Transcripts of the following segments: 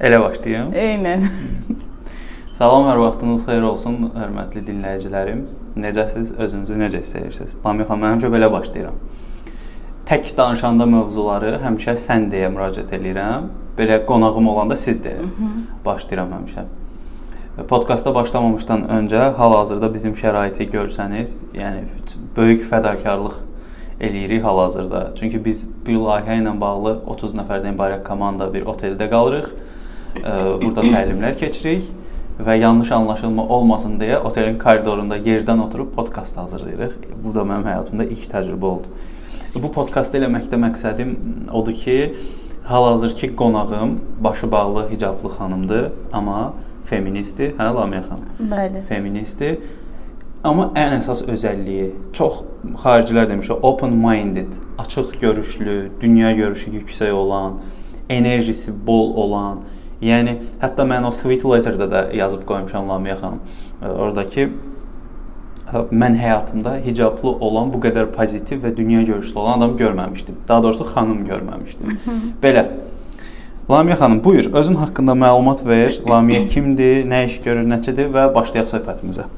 Elə başlayım. Eynən. Salam, hər vaxtınız xeyir olsun, hörmətli dinləyicilərim. Necəsiz? Özünüzü necə hiss edirsiniz? Lamiyə xanım, mən həmişə belə başlayıram. Tək danışanda mövzuları həmişə sən deyə müraciət eləyirəm. Belə qonağım olanda siz deyə başlayıram həmişə. Podkasta başlamamışdan öncə hal-hazırda bizim şəraiti görsəniz, yəni böyük fədakarlıq eləyirik hal-hazırda. Çünki biz bir layihə ilə bağlı 30 nəfərdən ibarət komanda bir oteldə qalırıq. Burada təlimlər keçirik və yanlış anlaşılma olmasın deyə otelin koridorunda yerdən oturub podkast hazırlayırıq. Bu da mənim həyatımda ilk təcrübə oldu. Bu podkastı eləməkdə məqsədim odur ki, hal-hazırki qonağım başı bağlı hicablı xanımdır, amma feministdir, hə Lamiyə xanım? Bəli. Feministdir. Amma ən əsas özəlliyi çox xaricilər demişə open minded, açıq görüşlü, dünya görüşü yüksək olan, enerjisi bol olan. Yəni hətta mən o sweet letterdə də yazıb qoymuşam Lamiyə xanım. Oradakı mən həyatımda hicablı olan bu qədər pozitiv və dünya görüşlü olan adam görməmişdim. Daha doğrusu xanım görməmişdim. Belə. Lamiyə xanım, buyur, özün haqqında məlumat ver. Lamiyə kimdir, nə iş görür, nəçidir və başlayaq söhbətimizə.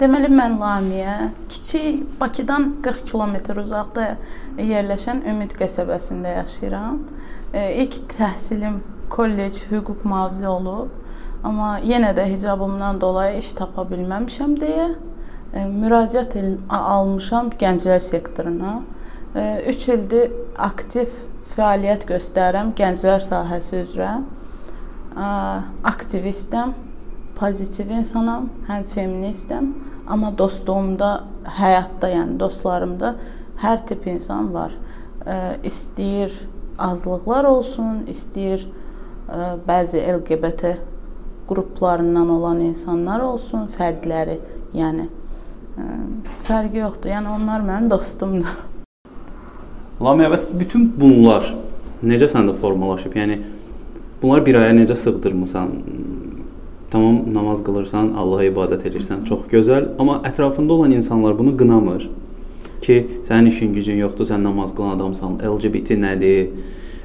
Deməli mən Lamiyə kiçik Bakıdan 40 kilometr uzaqda yerləşən Ümid qəsəbəsində yaşayıram. İlk təhsilim kollec hüquq mühafizə olub. Amma yenə də hicabımdan dolayı iş tapa bilməmişəm deyə müraciət almışam gənclər sektoruna. 3 ildir aktiv fəaliyyət göstərirəm gənclər sahəsi üzrə. Aktivistəm, pozitiv insanam, həm feministəm, amma dostluğumda, həyatda, yəni dostlarımda hər tip insan var. İstəyir azlıqlar olsun, istəyir bəzi LGBT qruplarından olan insanlar olsun, fərqləri, yəni fərqi yoxdur. Yəni onlar mənim dostumdur. Lamiyə, bəs bütün bunlar necə səndə formalaşıb? Yəni bunlar bir aya necə sığdırmısan? Tamam namaz qılırsan, Allaha ibadət edirsən, çox gözəl, amma ətrafında olan insanlar bunu qınamır ki, sənin işin gücün yoxdur, sən namaz qılan adamsan, LGBT nədir?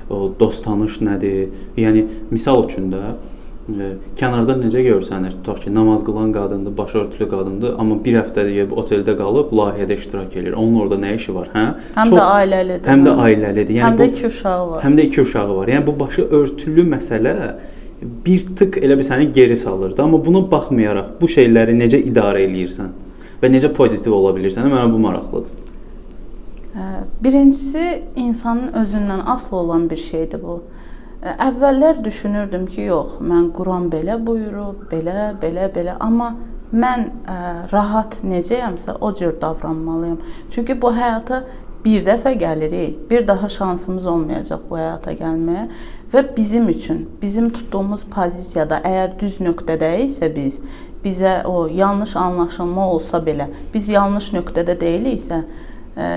O dost tanış nədir? Yəni misal üçün də ə, kənardan necə görsənir? Tutaq ki, namaz qılan qadındır, başörtülü qadındır, amma bir həftədir oteldə qalıb layihədə iştirak edir. Onun orada nə işi var, hə? Həm Çox, də ailəlidir. Həm də ailəlidir. Yəni həm də iki uşağı var. Həm də iki uşağı var. Yəni bu başı örtülü məsələ bir tık elə bir səni geri salırdı. Amma buna baxmayaraq bu şeyləri necə idarə eləyirsən və necə pozitiv ola bilirsən? Mənə bu maraqlıdır. Birincisi insanın özündən asılı olan bir şeydir bu. Əvvəllər düşünürdüm ki, yox, mən Quran belə buyurub, belə, belə, belə, amma mən ə, rahat necəyəmsə o cür davranmalıyam. Çünki bu həyata bir dəfə gəlirik, bir daha şansımız olmayacaq bu həyata gəlməyə və bizim üçün, bizim tutduğumuz pozisiyada əgər düz nöqtədə isə biz bizə o yanlış anlaşılma olsa belə, biz yanlış nöqtədə deyiliksə, ə,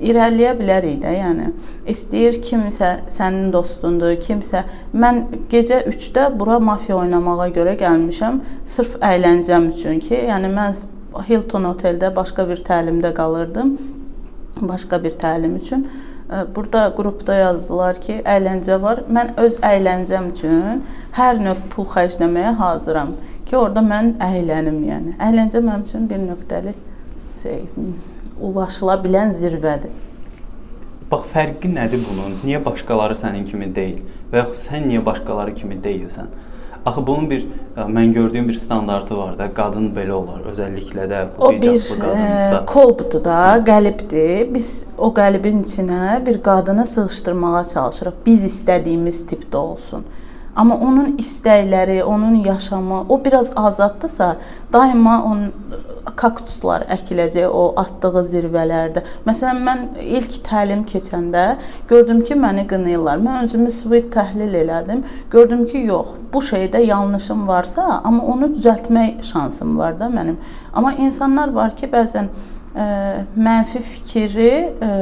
irəliləyə bilərik də, yəni istəyir kimsə sənin dostundur, kimsə mən gecə 3-də bura mafiya oynamağa görə gəlmişəm, sırf əyləncəm üçün ki, yəni mən Hilton oteldə başqa bir təlimdə qalırdım. Başqa bir təlim üçün. Burada qrupda yazdılar ki, əyləncə var. Mən öz əyləncəm üçün hər növ pul xərcləməyə hazıram ki, orada mən əylənim, yəni. Əyləncə mənim üçün bir nöqtəli şey ulaşıla bilən zirvədir. Bax fərqi nədir bunun? Niyə başqaları sənin kimi deyil və yaxud sən niyə başqaları kimi deyilsən? Axı bunun bir mən gördüyüm bir standartı var da, qadın belə olar, özəlliklə də bu hicablı qadınsa. Kolbdur da, qəlibdir. Biz o qəlibin içinə bir qadını sığışdırmağa çalışırıq. Biz istədiyimiz tipdə olsun. Amma onun istəkləri, onun yaşamı, o biraz azaddısa, daima onun kaktuslar əkiləcək o atdığı zirvələrdə. Məsələn, mən ilk təlim keçəndə gördüm ki, məni qınayırlar. Mən özümü sweet təhlil elədim. Gördüm ki, yox, bu şeydə yanlışım varsa, amma onu düzəltmək şansım var da mənim. Amma insanlar var ki, bəzən ə, mənfi fikri ə,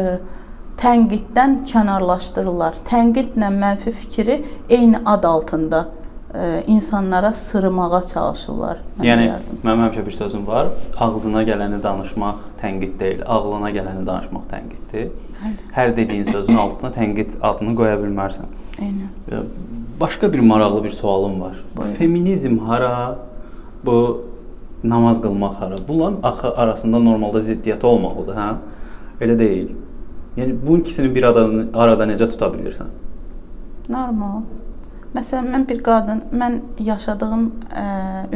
tənqiddən kənarlaşdırırlar. Tənqidlə mənfi fikri eyni ad altında ə, e, insanlara sırmağa çalışırlar. Yəni mənim həmişə bir sözüm var. Ağzına gələni danışmaq tənqid deyil, ağlına gələni danışmaq tənqiddir. Hər dediyin sözün altına tənqid adını qoya bilmərsən. Eynən. başqa bir maraqlı bir sualım var. Buyurun. Feminizm hara? Bu namaz qılmaq hara? Bunların axı arasında normalda ziddiyyəti olmalıdır, hə? Elə deyil. Yəni bu ikisini bir arada, arada necə tuta bilirsən? Normal. Məsələn, mən bir qadın, mən yaşadığım ə,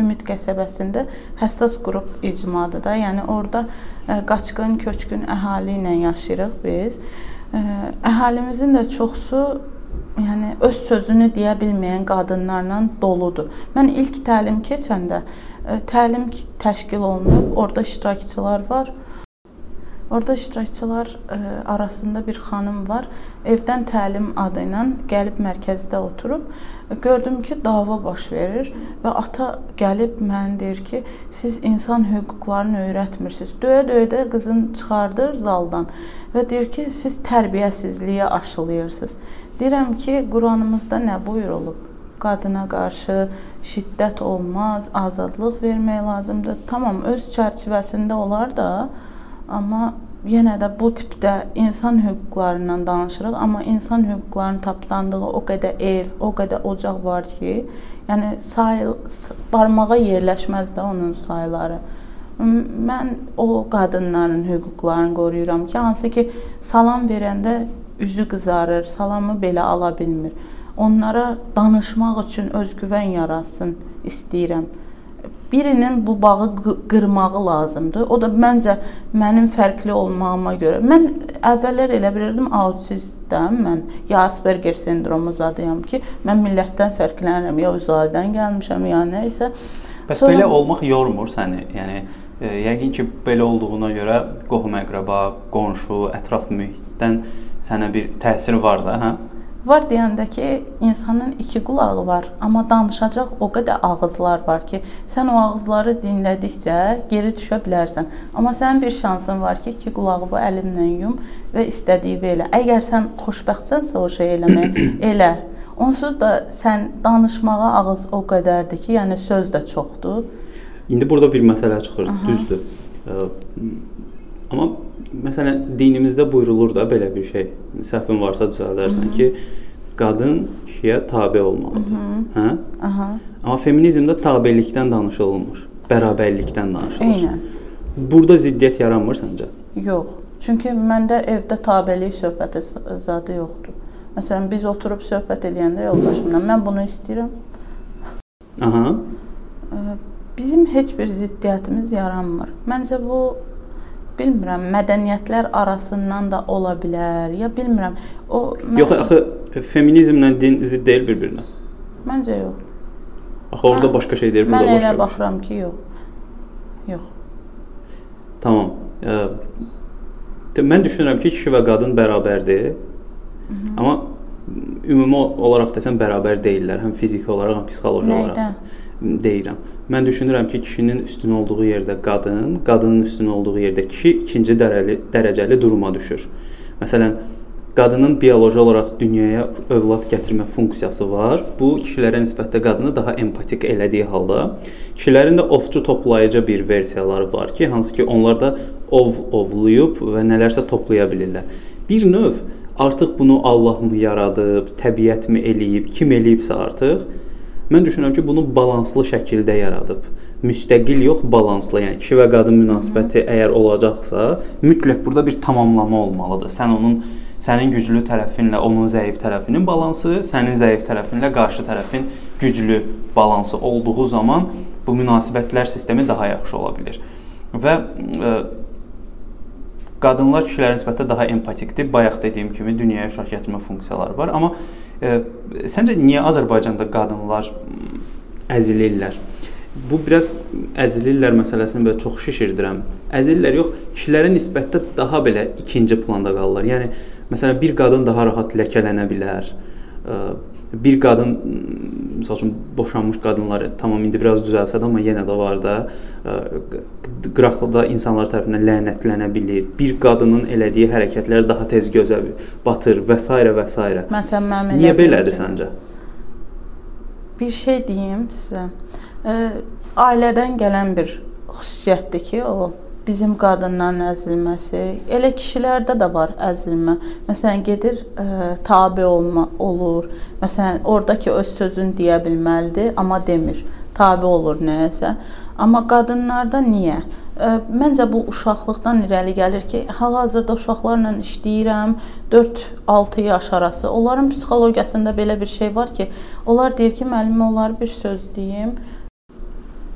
Ümid qəsəbəsində həssas qrup icmadır da. Yəni orada ə, qaçqın, köçkün əhali ilə yaşayırıq biz. Ə, əhalimizin də çoxusu yəni öz sözünü deyə bilməyən qadınlarla doludur. Mən ilk təlim keçəndə ə, təlim təşkil olunub, orada iştirakçılar var. Orada iştirakçılar ə, arasında bir xanım var. Evdən təlim adı ilə gəlib mərkəzdə oturub gördüm ki, dava baş verir və ata gəlib mənə deyir ki, siz insan hüquqlarını öyrətmirsiniz. Döyə-döyə də qızın çıxardır zaldan və deyir ki, siz tərbiyəsizliyə aşılayırsınız. Deyirəm ki, Quranımızda nə buyurulub? Qadına qarşı şiddət olmaz, azadlıq vermək lazımdır. Tamam, öz çərçivəsində olar da, Amma yenə də bu tipdə insan hüquqlarından danışırıq, amma insan hüquqlarının tapdandığı o qədər ev, o qədər ocaq var ki, yəni sayıl barmağa yerləşməz də onun sayları. Mən o qadınların hüquqlarını qoruyuram ki, hansı ki salam verəndə üzü qızarır, salamı belə ala bilmir. Onlara danışmaq üçün özgüvən yaratsın istəyirəm birinin bu bağı qırmağı lazımdır. O da məncə mənim fərqli olmağıma görə. Mən əvvəllər elə bilirdim autistəm, mən ya Asperger sendromu zadıyam ki, mən millətdən fərqlənirəm, ya uzaydan gəlmişəm, ya nə isə. Bəs Sonra... belə olmaq yormur səni? Yəni e, yəqin ki, belə olduğuna görə qohum-əqrəba, qonşu, ətraf mühitdən sənə bir təsir var da, hə? Var deyəndə ki, insanın iki qulağı var, amma danışacaq o qədər ağızlar var ki, sən o ağızları dinlədikcə geri düşə bilərsən. Amma sənin bir şansın var ki, iki qulağı bu əlinlə yum və istədiyi elə. Əgər sən xoşbəxtsənsə o şey eləmək, elə. Onsuz da sən danışmağa ağız o qədərdir ki, yəni söz də çoxdur. İndi burada bir məsələ çıxır, Aha. düzdür. Ə, amma məsələn dinimizdə buyurulur da belə bir şey. Səhvim varsa düzəldərsən Hı -hı. ki, qadın kişiyə tabe olmalıdır. Hı -hı. Hə? Aha. Amma feminizmdə tabelikdən danışılmır, bərabərlikdən danışılır. Eynən. Burada ziddiyyət yaranmır səncə? Yox. Çünki məndə evdə tabelik söhbəti zadı yoxdur. Məsələn, biz oturub söhbət eləyəndə yoldaşımla mən bunu istəyirəm. Aha. Bizim heç bir ziddiyyətimiz yaranmır. Məncə bu bilmirəm, mədəniyyətlər arasından da ola bilər, ya bilmirəm. O mən... Yox, axı feminizmlə din zidd deyil bir-birinə. Məncə yox. Axı orada mən, başqa şey deyir, burada başqa. Mən elə baxıram ki, yox. Yox. Tamam. Ə, mən düşünürəm ki, kişi və qadın bərabərdir. Hı -hı. Amma ümumi olaraq desən bərabər deyillər, həm fiziki olaraq, həm psixoloji Nəydən? olaraq. Deyirəm. Mən düşünürəm ki, kişinin üstün olduğu yerdə qadın, qadının üstün olduğu yerdə kişi ikinci dərəcəli, dərəcəli duruma düşür. Məsələn, qadının bioloji olaraq dünyaya övlad gətirmə funksiyası var. Bu kişilərə nisbətdə qadını daha empatik elədiyi halda, kişilərin də ovçu toplayıcı bir versiyaları var ki, hansı ki onlar da ov ovlayıb və nələrsə toplaya bilirlər. Bir növ artıq bunu Allah mı yaradıb, təbiət mi eləyib, kim eləyibsə artıq Mən düşünürəm ki, bunu balanslı şəkildə yaradıb. Müstəqil yox, balanslı. Yəni kişi və qadın münasibəti əgər olacaqsa, mütləq burada bir tamamlama olmalıdır. Sən onun sənin güclü tərəfinlə onun zəif tərəfinin balansı, sənin zəif tərəfinlə qarşı tərəfin güclü balansı olduğu zaman bu münasibətlər sistemi daha yaxşı ola bilər. Və ə, e, qadınlar kişilərə nisbətən daha empatikdir. Bayaq dediyim kimi dünyaya uşaq gətirmə funksiyaları var, amma Səncə niyə Azərbaycanda qadınlar əzilirlər? Bu biraz əzilirlər məsələsini belə çox şişirdirəm. Əzilirlər yox, kişilərə nisbətdə daha belə ikinci planda qalırlar. Yəni məsələn bir qadın daha rahat ləkələnə bilər bir qadın məsəl üçün boşanmış qadınlar tamam indi biraz düzəlsə də, amma yenə də var da qıraqlıda insanlar tərəfindən lənətlənə bilər. Bir qadının elədiyi hərəkətlər daha tez gözə batır və s. və s. Məsələn, mənim Niyə belədir səncə? Bir şey deyim sizə. Ə, ailədən gələn bir xüsusiyyətdir ki, o bizim qadınların əzilməsi, elə kişilərdə də var əzilmə. Məsələn, gedir ə, tabe olma olur. Məsələn, ordakı öz sözünü deyə bilməlidir, amma demir. Tabe olur nəyəsə. Amma qadınlarda niyə? Ə, məncə bu uşaqlıqdan irəli gəlir ki, hal-hazırda uşaqlarla işləyirəm. 4-6 yaş arası. Onların psixologiyasında belə bir şey var ki, onlar deyir ki, müəllimə onlara bir söz deyim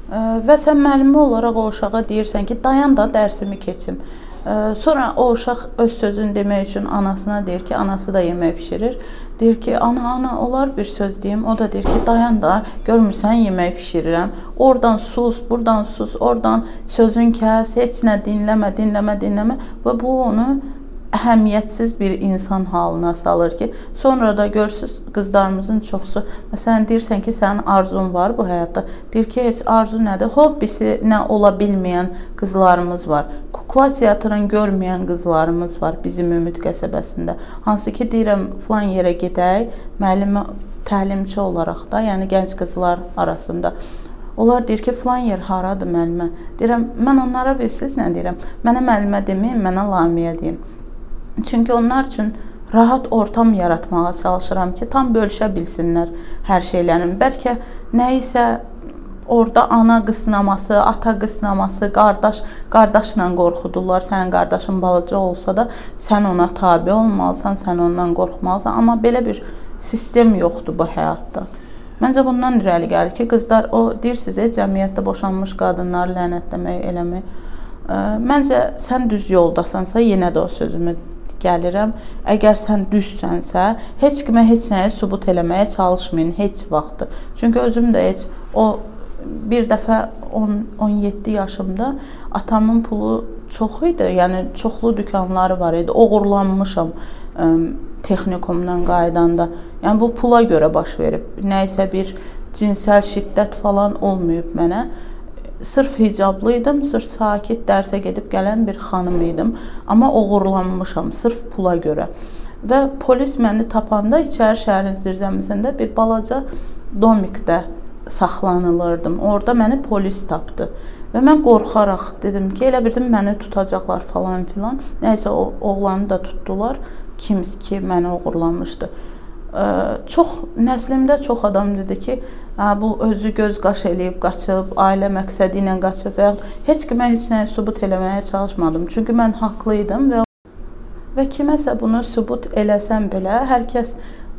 Və sən müəllimə olaraq o uşağa deyirsən ki, dayan da dərsimi keçim. Sonra o uşaq öz sözünü demək üçün anasına deyir ki, anası da yemək bişirir. Deyir ki, ana, ana, olar bir söz deyim. O da deyir ki, dayan da, görmürsən yemək bişirirəm. Oradan sus, buradan sus, oradan sözün kəs, heç nə dinləmə, dinləmə, dinləmə və bu onu əhəmiyyətsiz bir insan halına salır ki, sonra da görürsüz qızlarımızın çoxusu, məsələn deyirsən ki, sənin arzun var bu həyatda. Deyir ki, heç arzu nədir? Hobbisi nə ola bilməyən qızlarımız var. Kukla teatrını görməyən qızlarımız var bizim Ümid qəsəbəsində. Hansı ki, deyirəm, falan yerə gedək, müəllimə təlimçi olaraq da, yəni gənc qızlar arasında Onlar deyir ki, falan yer haradır müəllimə? Deyirəm, mən onlara bilsiz nə deyirəm? Mənə müəllimə deməyin, mənə Lamiyə deyin. Çünki onlar üçün rahat ortam yaratmağa çalışıram ki, tam bölüşə bilsinlər hər şeylərin. Bəlkə nə isə orada ana qısnaması, ata qısnaması, qardaş qardaşla qorxudurlar. Sənin qardaşın balaca olsa da sən ona tabe olmalısan, sən ondan qorxmalısan. Amma belə bir sistem yoxdur bu həyatda. Məncə bundan irəli gəlir ki, qızlar o deyirsiz, cəmiyyətdə boşanmış qadınları lənətləmək, eləmək. Məncə sən düz yoldasansa, yenə də o sözümü gəlirəm. Əgər sən düzsənsə, heç kimə heç nəyi sübut eləməyə çalışmayın heç vaxt. Çünki özüm də heç o bir dəfə 10 17 yaşımda atamın pulu çox idi. Yəni çoxlu dükanları var idi. Oğurlanmışam ə, texnikumdan qaydanda. Yəni bu pula görə baş verib. Nə isə bir cinsəl şiddət falan olmayıb mənə sırf hicablı idim, sırf sakit dərsə gedib gələn bir xanım idim, amma oğurlanmışam sırf pula görə. Və polis məni tapanda İçəri şəhərin zirzəmisində bir balaca domikdə saxlanılırdım. Orda məni polis tapdı. Və mən qorxaraq dedim ki, elə bildim məni tutacaqlar falan filan. Nəysə o oğlanı da tutdular. Kim ki məni oğurlamışdı. Çox nəslimdə çox adam dedi ki, bu özü göz qaş eləyib qaçıb, ailə məqsədi ilə qaçıb və heç kimə heç nəyi sübut eləməyə çalışmadım. Çünki mən haqlı idim və və kiməsə bunu sübut eləsəm belə hər kəs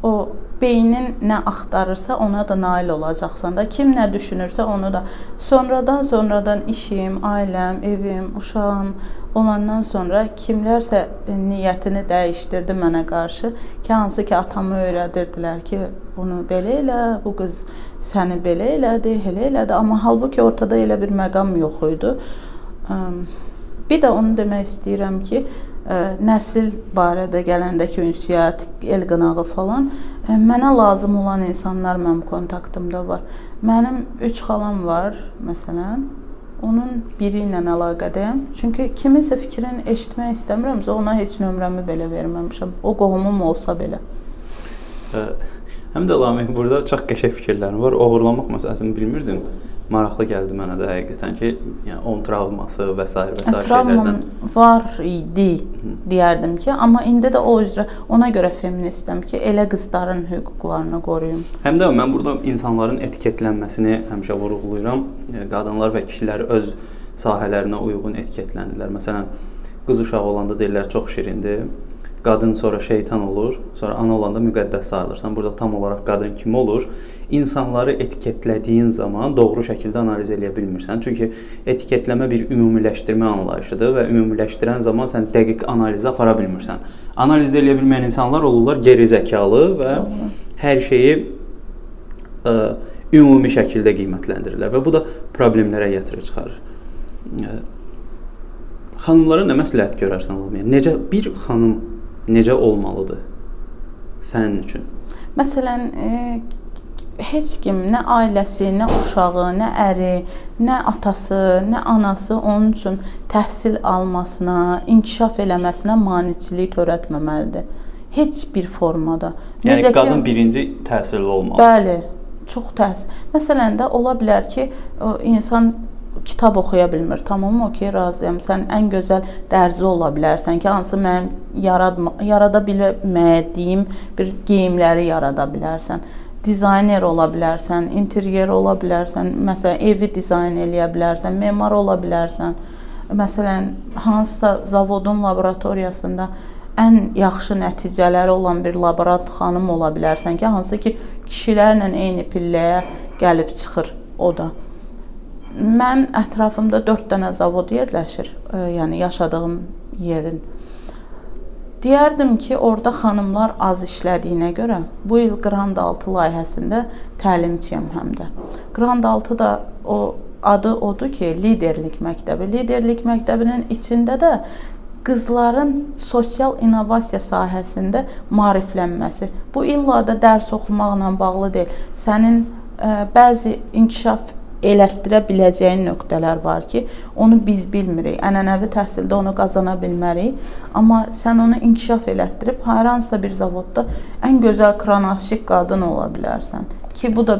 o beynin nə axtarırsa ona da nail olacaqsan da. Kim nə düşünürsə onu da. Sonradan sonradan işim, ailəm, evim, uşağım olandan sonra kimlərsə niyyətini dəyişdirdi mənə qarşı ki, hansı ki atamı öyrədirdilər ki, bunu belə elə, bu qız səni belə elədi, elə elədi, amma halbuki ortada elə bir məqam yox idi. Bir də onu demək istəyirəm ki, nəsil barədə gələndəki ünsiyyət, el qınağı falan mənə lazım olan insanlar mənim kontaktımda var. Mənim 3 xalam var, məsələn. Onun biri ilə əlaqədəyəm. Çünki kiminsə fikrini eşitmək istəmirəmsə, ona heç nömrəmi belə verməmişəm. O qohumum olsa belə. Həm də Lamiq burada çox qəşəng fikirlərin var. Oğurlamaq məsələsini bilmirdim. Maraqlı gəldi mənə də həqiqətən ki, yəni onun travması və s. və s. şeylərdən var idi deyərdim ki, amma indi də o üzrə ona görə feministəm ki, elə qızların hüquqlarını qoruyum. Həm də mən burada insanların etiketlənməsini həmişə vurğulayıram. Qadınlar və kişilər öz sahələrinə uyğun etiketlənirlər. Məsələn, qız uşağı olanda deyirlər çox şirindir qadın sonra şeytan olur, sonra ana olanda müqəddəs sayılırsan. Burada tam olaraq qadın kimi olur. İnsanları etiketlədiyin zaman doğru şəkildə analiz eləyə bilmirsən. Çünki etiketləmə bir ümumiləşdirmə anlayışıdır və ümumiləşdirən zaman sən dəqiq analizə apara bilmirsən. Analiz eləyə bilməyən insanlar olurlar geri zəkalı və hər şeyi ə, ümumi şəkildə qiymətləndirirlər və bu da problemlərə gətirib çıxarır. Xanımlara nə məsləhət görərsən olmaya? Necə bir xanım necə olmalıdır sənin üçün? Məsələn, e, heç kim, nə ailəsi, nə uşağı, nə əri, nə atası, nə anası onun üçün təhsil almasına, inkişaf eləməsinə maneçilik törətməməlidir. Heç bir formada. Yəni Necə qadın ki, birinci təhsilli olmalı. Bəli, çox təhsil. Məsələn də ola bilər ki, o insan kitab oxuya bilmir. Tamam, okey, razıyam. Sən ən gözəl dərzi ola bilərsən ki, hansı mənim yaradma, yarada bilmədiyim bir geyimləri yarada bilərsən. Dizayner ola bilərsən, interyer ola bilərsən, məsələn, evi dizayn eləyə bilərsən, memar ola bilərsən. Məsələn, hansısa zavodun laboratoriyasında ən yaxşı nəticələri olan bir laborant xanım ola bilərsən ki, hansı ki, kişilərlə eyni pilləyə gəlib çıxır o da. Mən ətrafımda 4 dənə zavod yerləşir, e, yəni yaşadığım yerin. Deyərdim ki, orada xanımlar az işlədiyinə görə bu il Grand 6 layihəsində təlimçiyəm həm də. Grand 6 da o adı odur ki, liderlik məktəbi. Liderlik məktəbinin içində də qızların sosial innovasiya sahəsində maariflənməsi. Bu illa da dərs oxumaqla bağlı deyil. Sənin ə, bəzi inkişaf elətdirə biləcəyin nöqtələr var ki, onu biz bilmirik. Ənənəvi təhsildə onu qazana bilmərik, amma sən onu inkişaf elətdirib hər hansısa bir zavodda ən gözəl kranavşik qadın ola bilərsən. Ki bu da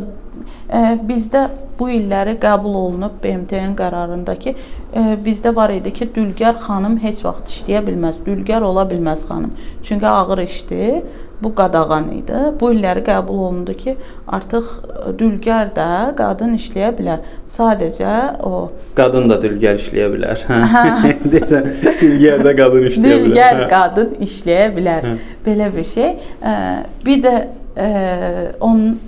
ə, bizdə bu illəri qəbul olunub BMT-nin qərarındakı e, bizdə var idi ki, dülgər xanım heç vaxt işləyə bilməz. Dülgər ola bilməz xanım. Çünki ağır işdir. Bu qadağan idi. Bu illəri qəbul olundu ki, artıq dülgər də qadın işləyə bilər. Sadəcə o qadın da dülgər işləyə bilər. Hə. Deyirsən, dülgər də qadın işləyə bilər. Dülgər qadın işləyə bilər. Belə bir şey. Bir də onun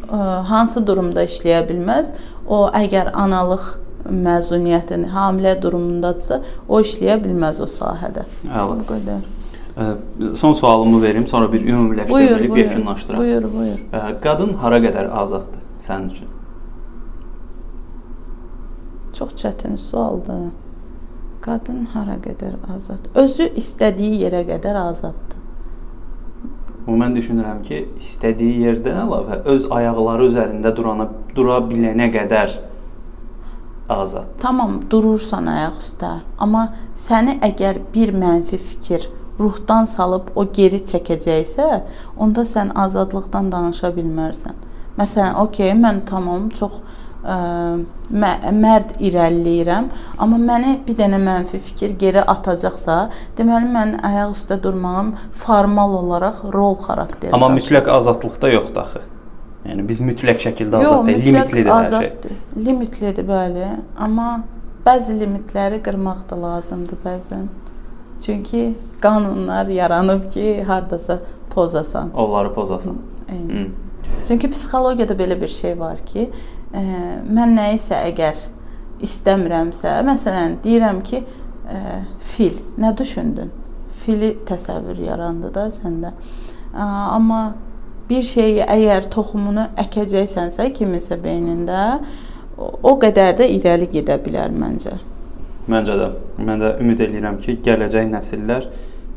hansı durumda işləyə bilməz? O əgər analıq məzuniyyətini hamilə durumundadsa, o işləyə bilməz o sahədə. Əla. Bu qədər. Son sualımı verim, sonra bir ümumiləşdirib yekunlaşdıraq. Buyur, buyur. Qadın hara qədər azaddır sənin üçün? Çox çətin sualdır. Qadın hara qədər azad? Özü istədiyi yerə qədər azaddır. Amma mən düşünürəm ki, istədiyi yerdən əlavə öz ayaqları üzərində durana dura bilənə qədər azad. Tamam, durursan ayaq üstə. Amma səni əgər bir mənfi fikir ruhdan salıb o geri çəkəcəksə, onda sən azadlıqdan danışa bilmərsən. Məsələn, okey, mən tamam çox ə, mərd irəliləyirəm, amma məni bir dənə mənfi fikir geri atacaqsa, deməli mən ayaq üstə durmağım formal olaraq rol xarakteri. Amma mütləq azadlıqda yoxdur axı. Yəni biz mütləq şəkildə azad deyil, limitlidir hər şey. Limitlidir, bəli, amma bəzi limitləri qırmaq da lazımdır bəzən. Çünki qanunlar yaranıb ki, hardasa pozasan. Onları pozasan. Eyni. Çünki psixologiyada belə bir şey var ki, ə, mən nəyisə əgər istəmirəmsə, məsələn, deyirəm ki, ə, fil, nə düşündün? Fili təsəvvür yarandı da səndə. Ə, amma bir şeyi əgər toxumunu əkəcəksənsə kiminsə beynində, o, o qədər də irəli gedə bilər məncə. Məncə də. Mən də ümid edirəm ki, gələcək nəsillər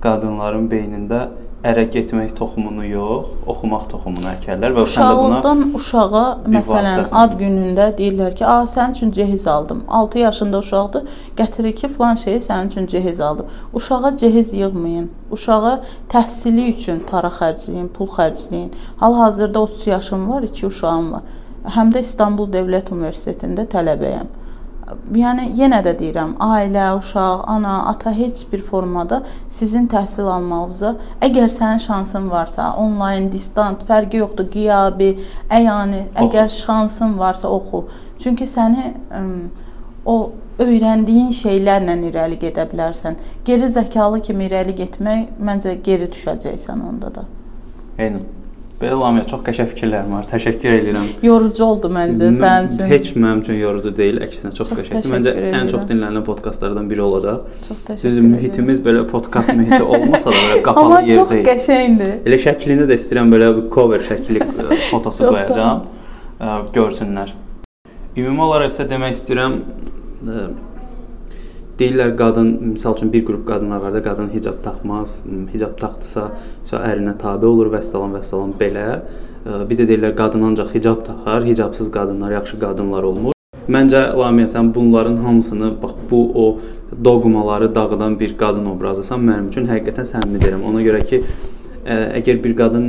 qadınların beynində ərə getmək toxumunu yox, oxumaq toxumunu əkərlər və uşaqlıqdan uşağa məsələn ad günündə deyirlər ki, "A, sənin üçün cehiz aldım." 6 yaşında uşaqdır, gətirir ki, falan şeyi sənin üçün cehiz aldım. Uşağa cehiz yığmayın. Uşağa təhsili üçün para xərcləyin, pul xərcləyin. Hal-hazırda 30 yaşım var, 2 uşağım var. Həm də İstanbul Dövlət Universitetində tələbəyəm. Yəni yenə də deyirəm, ailə, uşaq, ana, ata heç bir formada sizin təhsil almağınıza, əgər sənin şansın varsa, onlayn, distant, fərqi yoxdur, qiyabi, əyani, əgər şansın varsa oxu. Çünki səni ə, o öyrəndiyin şeylərlə irəli gedə bilərsən. Geri zəkalı kimi irəli getmək məncə geri düşəcəksən onda da. Eynən. Belə Lamiyə çox qəşəng fikirlərim var. Təşəkkür edirəm. Yorucu oldu məncə sənin üçün. Heç mənim üçün yorucu deyil, əksinə çox, çox qəşəngdir. Məncə edirəm. ən çox dinlənilən podkastlardan biri olacaq. Çox təşəkkür edirəm. mühitimiz belə podkast mühiti olmasa da belə qapalı Amma yer deyil. Amma çox qəşəngdir. Elə şəklini də istəyirəm belə bir cover şəkli e, fotosu qoyacağam. E, görsünlər. Ümumi olaraq isə demək istəyirəm e, Deyirlər qadın, məsəl üçün bir qrup qadınlar var da, qadın hicab taxmaz, hicab taxdısa, ərinə tabe olur və salam və salam belə. Bir də deyirlər qadın ancaq hicab taxar, hicabsız qadınlar yaxşı qadınlar olmur. Məncə Lamiyə sən bunların hamısını bax bu o doqmaları dağıdan bir qadın obrazısan mənim üçün həqiqətən səmimi deyirəm. Ona görə ki, əgər bir qadın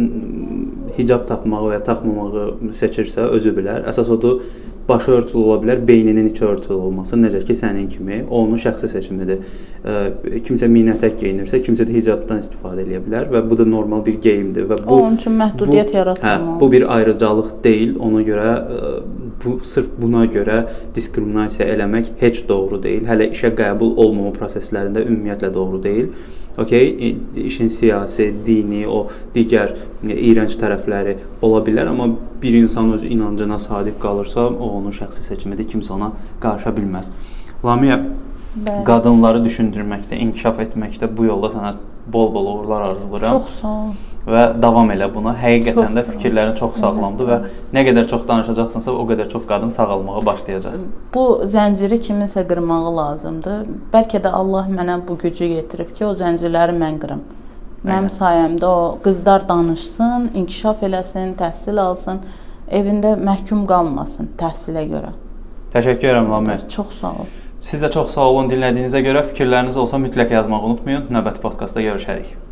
hicab taxmağı və ya taxmamağı seçirsə, özü bilər. Əsas odur başı örtülü ola bilər, beyninin içi örtülü olması, necə ki sənin kimi, o onun şəxsi seçimidir. Kimsə mini ətək geyinirsə, kimsə də hicabdan istifadə edə bilər və bu da normal bir geyimdir və bu onun üçün məhdudiyyət yaratmamalı. Hə, bu bir ayrıcalıq deyil. Ona görə bu sırf buna görə diskriminasiya eləmək heç doğru deyil. Hələ işə qəbul olmama proseslərində ümumiyyətlə doğru deyil. Okay, işin siyasi, dini, o digər iyrənc tərəfləri ola bilər, amma bir insan öz inancına sadiq qalırsa, o onun şəxsi seçimidir, kimsə ona qarışa bilməz. Lamiyə Bəli. qadınları düşündürməkdə, inkişaf etməkdə bu yolda sənə bol-bol uğurlar arzulayıram. Çox sağ ol və davam elə buna. Həqiqətən də fikirlərin çox sağlamdır və nə qədər çox danışacaqsınsa, o qədər çox qadın sağalmağa başlayacaq. Bu zənciri kiminsə qırmağı lazımdır. Bəlkə də Allah mənə bu gücü yetirib ki, o zəncirləri mən qırım. Mənim Aynen. sayəmdə o qızlar danışsın, inkişaf eləsin, təhsil alsın, evində məhkum qalmasın təhsilə görə. Təşəkkür edirəm Lamir. Çox sağ ol. Siz də çox sağ olun dinlədiyinizə görə. Fikirləriniz olsa mütləq yazmağı unutmayın. Növbəti podkastda görüşərik.